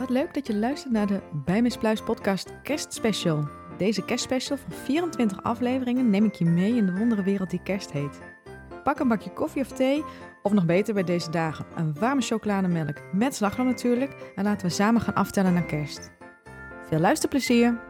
Wat leuk dat je luistert naar de Bij Miss Pluis podcast kerstspecial. Deze kerstspecial van 24 afleveringen neem ik je mee in de wondere wereld die kerst heet. Pak een bakje koffie of thee, of nog beter bij deze dagen, een warme chocolademelk met slagroom natuurlijk. En laten we samen gaan aftellen naar kerst. Veel luisterplezier!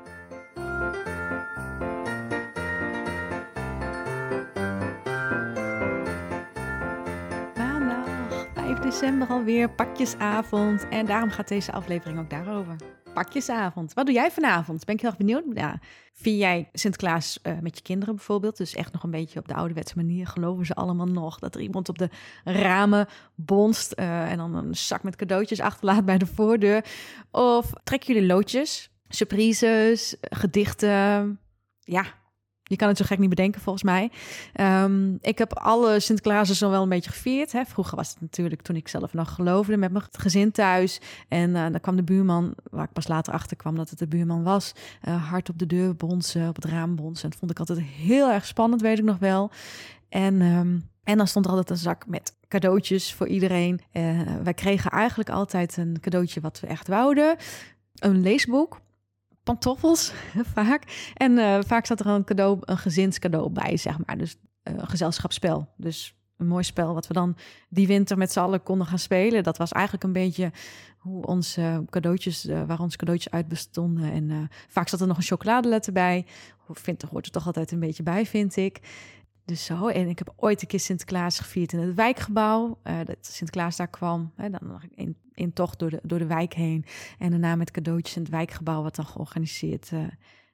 5 december alweer, pakjesavond. En daarom gaat deze aflevering ook daarover. Pakjesavond. Wat doe jij vanavond? Ben ik heel erg benieuwd. Ja, vier jij Sinterklaas uh, met je kinderen bijvoorbeeld? Dus echt nog een beetje op de ouderwetse manier. Geloven ze allemaal nog dat er iemand op de ramen bonst uh, en dan een zak met cadeautjes achterlaat bij de voordeur? Of trekken jullie loodjes, surprises, gedichten? Ja, je kan het zo gek niet bedenken, volgens mij. Um, ik heb alle Sinterklaasen zo wel een beetje gevierd. Hè. Vroeger was het natuurlijk toen ik zelf nog geloofde met mijn gezin thuis. En uh, dan kwam de buurman, waar ik pas later achter kwam dat het de buurman was, uh, hard op de deur bonzen, op het raam bonzen. En dat vond ik altijd heel erg spannend, weet ik nog wel. En, um, en dan stond er altijd een zak met cadeautjes voor iedereen. Uh, wij kregen eigenlijk altijd een cadeautje wat we echt wouden. Een leesboek pantoffels vaak. En uh, vaak zat er een cadeau, een gezinscadeau bij, zeg maar. Dus uh, een gezelschapsspel. Dus een mooi spel wat we dan die winter met z'n allen konden gaan spelen. Dat was eigenlijk een beetje hoe onze cadeautjes, uh, waar onze cadeautjes uit bestonden. En vaak zat er nog een chocoladeletter bij. Vind, hoort er toch altijd een beetje bij, vind ik. Dus zo. En ik heb ooit een keer Sinterklaas gevierd in het wijkgebouw. Uh, dat Sinterklaas daar kwam. Hè, dan nog in, in tocht door de, door de wijk heen. En daarna met cadeautjes in het wijkgebouw, wat dan georganiseerd uh,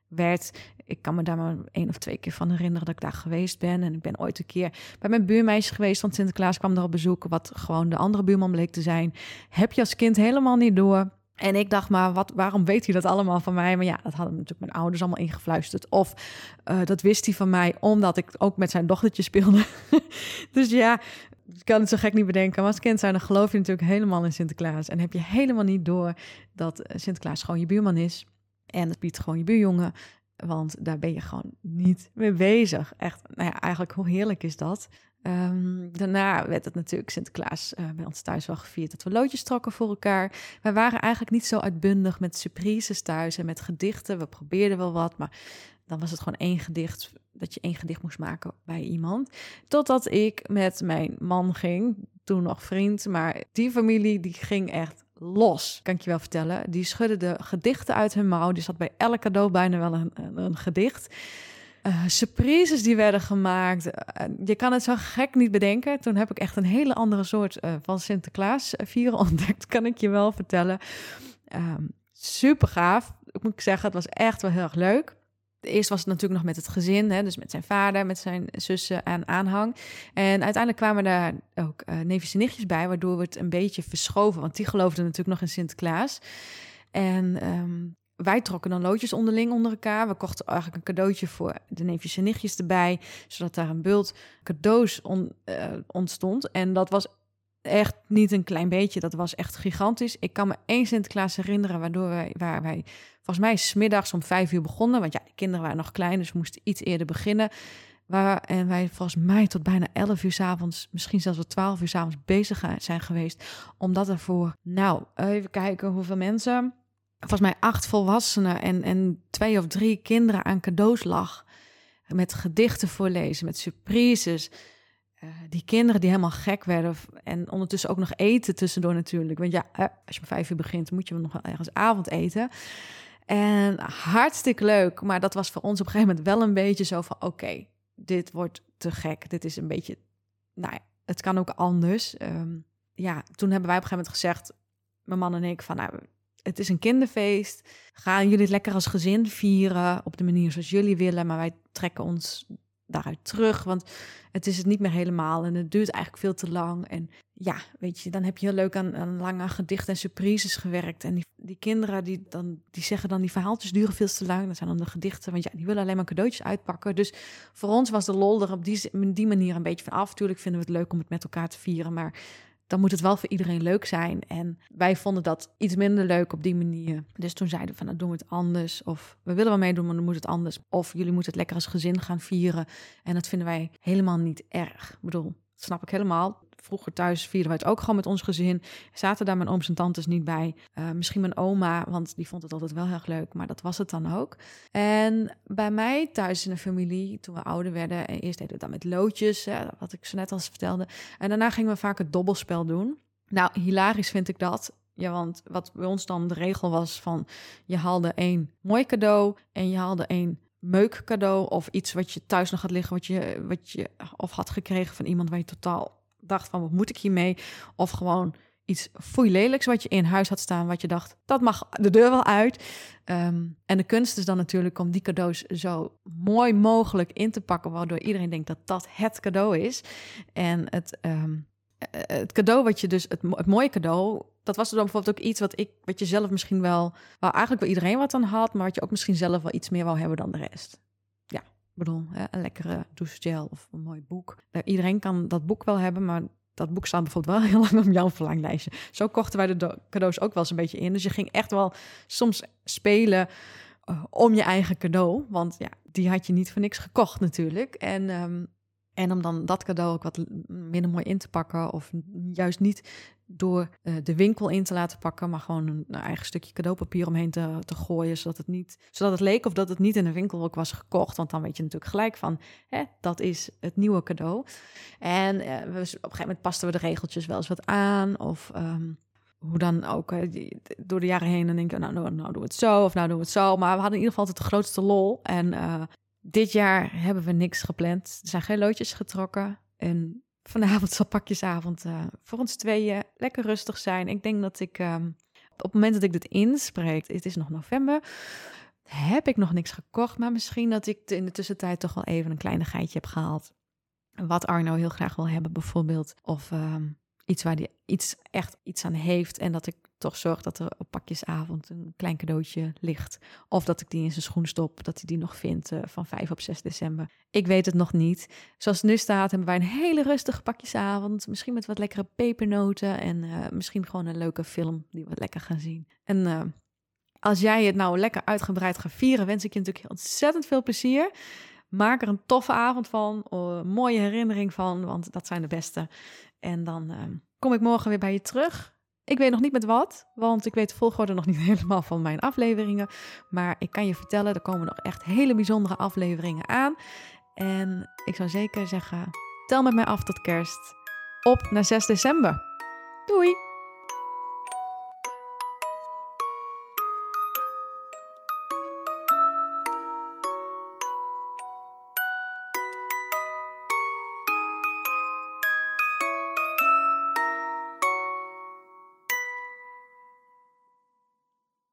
werd. Ik kan me daar maar één of twee keer van herinneren dat ik daar geweest ben. En ik ben ooit een keer bij mijn buurmeisje geweest. Want Sinterklaas kwam daar op bezoek. Wat gewoon de andere buurman bleek te zijn. Heb je als kind helemaal niet door. En ik dacht maar, wat, waarom weet hij dat allemaal van mij? Maar ja, dat hadden natuurlijk mijn ouders allemaal ingefluisterd. Of uh, dat wist hij van mij, omdat ik ook met zijn dochtertje speelde. dus ja, ik kan het zo gek niet bedenken. Maar als kind zijn, dan geloof je natuurlijk helemaal in Sinterklaas. En heb je helemaal niet door dat Sinterklaas gewoon je buurman is. En dat biedt gewoon je buurjongen. Want daar ben je gewoon niet mee bezig. Echt, nou ja, eigenlijk hoe heerlijk is dat? Um, daarna werd het natuurlijk Sinterklaas uh, bij ons thuis wel gevierd dat we loodjes trokken voor elkaar. Wij waren eigenlijk niet zo uitbundig met surprises thuis en met gedichten. We probeerden wel wat, maar dan was het gewoon één gedicht, dat je één gedicht moest maken bij iemand. Totdat ik met mijn man ging, toen nog vriend, maar die familie die ging echt los, kan ik je wel vertellen. Die schudde de gedichten uit hun mouw. Die zat bij elk cadeau bijna wel een, een gedicht. Uh, surprises die werden gemaakt. Uh, je kan het zo gek niet bedenken. Toen heb ik echt een hele andere soort uh, van Sinterklaas vieren ontdekt, kan ik je wel vertellen. Um, super gaaf. Ik moet zeggen, het was echt wel heel erg leuk. Eerst was het natuurlijk nog met het gezin, hè, dus met zijn vader, met zijn zussen en aanhang. En uiteindelijk kwamen daar ook neefjes en nichtjes bij, waardoor we het een beetje verschoven. Want die geloofden natuurlijk nog in Sinterklaas. En um, wij trokken dan loodjes onderling onder elkaar. We kochten eigenlijk een cadeautje voor de neefjes en nichtjes erbij, zodat daar een bult cadeaus uh, ontstond. En dat was echt niet een klein beetje, dat was echt gigantisch. Ik kan me één Sinterklaas herinneren, waardoor wij, waar wij volgens mij smiddags om vijf uur begonnen. Want ja, de kinderen waren nog klein, dus we moesten iets eerder beginnen. Waar, en wij volgens mij tot bijna 11 uur s avonds, misschien zelfs tot 12 uur s avonds bezig zijn geweest. Omdat er voor, nou, even kijken hoeveel mensen volgens mij acht volwassenen en, en twee of drie kinderen aan cadeaus lag. Met gedichten voorlezen, met surprises. Uh, die kinderen die helemaal gek werden. En ondertussen ook nog eten tussendoor natuurlijk. Want ja, als je om vijf uur begint, moet je nog wel ergens avond eten. En hartstikke leuk. Maar dat was voor ons op een gegeven moment wel een beetje zo van... oké, dit wordt te gek. Dit is een beetje... Nou ja, het kan ook anders. Um, ja, toen hebben wij op een gegeven moment gezegd... mijn man en ik van... Nou, het is een kinderfeest. Gaan jullie het lekker als gezin vieren op de manier zoals jullie willen, maar wij trekken ons daaruit terug, want het is het niet meer helemaal en het duurt eigenlijk veel te lang. En ja, weet je, dan heb je heel leuk aan, lange gedichten en surprises gewerkt. En die, die kinderen die, dan, die zeggen dan die verhaaltjes duren veel te lang. Dat zijn dan de gedichten, want ja, die willen alleen maar cadeautjes uitpakken. Dus voor ons was de lol er op die, die manier een beetje van af. Tuurlijk vinden we het leuk om het met elkaar te vieren, maar dan moet het wel voor iedereen leuk zijn. En wij vonden dat iets minder leuk op die manier. Dus toen zeiden we van, nou doen we het anders. Of we willen wel meedoen, maar dan moet het anders. Of jullie moeten het lekker als gezin gaan vieren. En dat vinden wij helemaal niet erg. Ik bedoel, dat snap ik helemaal. Vroeger thuis vierden wij het ook gewoon met ons gezin. Zaten daar mijn ooms en tantes niet bij. Uh, misschien mijn oma, want die vond het altijd wel heel erg leuk. Maar dat was het dan ook. En bij mij thuis in de familie, toen we ouder werden... En eerst deden we dat met loodjes, wat ik zo net al vertelde. En daarna gingen we vaak het dobbelspel doen. Nou, hilarisch vind ik dat. Ja, want wat bij ons dan de regel was van... je haalde één mooi cadeau en je haalde één meuk cadeau... of iets wat je thuis nog had liggen, wat je, wat je of had gekregen van iemand... waar je totaal dacht van, wat moet ik hiermee? Of gewoon iets foei wat je in huis had staan... wat je dacht, dat mag de deur wel uit. Ehm, en de kunst is dan natuurlijk om die cadeaus zo mooi mogelijk in te pakken... waardoor iedereen denkt dat dat het cadeau is. En het... Ehm, eh, het cadeau wat je dus, het, het mooie cadeau, dat was dan bijvoorbeeld ook iets wat ik, wat je zelf misschien wel, waar eigenlijk wel iedereen wat aan had, maar wat je ook misschien zelf wel iets meer wou hebben dan de rest. Bedoel, hè, een lekkere douchegel of een mooi boek. Iedereen kan dat boek wel hebben, maar dat boek staat bijvoorbeeld wel heel lang op jouw verlanglijstje. Zo kochten wij de cadeaus ook wel eens een beetje in. Dus je ging echt wel soms spelen uh, om je eigen cadeau. Want ja, die had je niet voor niks gekocht natuurlijk. En um, en om dan dat cadeau ook wat minder mooi in te pakken. Of juist niet door uh, de winkel in te laten pakken. Maar gewoon een, eigen stukje cadeaupapier omheen te, te gooien. Zodat het, niet, zodat het leek of dat het niet in de winkel was gekocht. Want dan weet je natuurlijk gelijk van, hè, dat is het nieuwe cadeau. En we, op een gegeven moment pasten we de regeltjes wel eens wat aan. Of um, hoe dan ook, door de jaren heen. Dan denk je, nou, nou, nou doen we het zo. Of nou doen we het zo. Maar we hadden in ieder geval altijd de grootste lol. En dit jaar hebben we niks gepland. Er zijn geen loodjes getrokken. En vanavond zal pakjesavond uh, voor ons tweeën lekker rustig zijn. Ik denk dat ik um, op het moment dat ik dit inspreek, het is nog november, heb ik nog niks gekocht. Maar misschien dat ik in de tussentijd toch wel even een kleine geitje heb gehaald. Wat Arno heel graag wil hebben bijvoorbeeld. Of um, iets waar hij iets, echt iets aan heeft. En dat ik toch zorg dat er op pakjesavond een klein cadeautje ligt. Of dat ik die in zijn schoen stop, dat hij die nog vindt uh, van 5 op 6 december. Ik weet het nog niet. Zoals het nu staat, hebben wij een hele rustige pakjesavond. Misschien met wat lekkere pepernoten en uh, misschien gewoon een leuke film die we lekker gaan zien. En uh, als jij het nou lekker uitgebreid gaat vieren, wens ik je natuurlijk ontzettend veel plezier. Maak er een toffe avond van, een mooie herinnering van, want dat zijn de beste. En dan kom ik morgen weer bij je terug ik weet nog niet met wat, want ik weet de volgorde nog niet helemaal van mijn afleveringen. Maar ik kan je vertellen, er komen nog echt hele bijzondere afleveringen aan. En ik zou zeker zeggen, tel met mij af tot kerst. Op naar 6 december. Doei!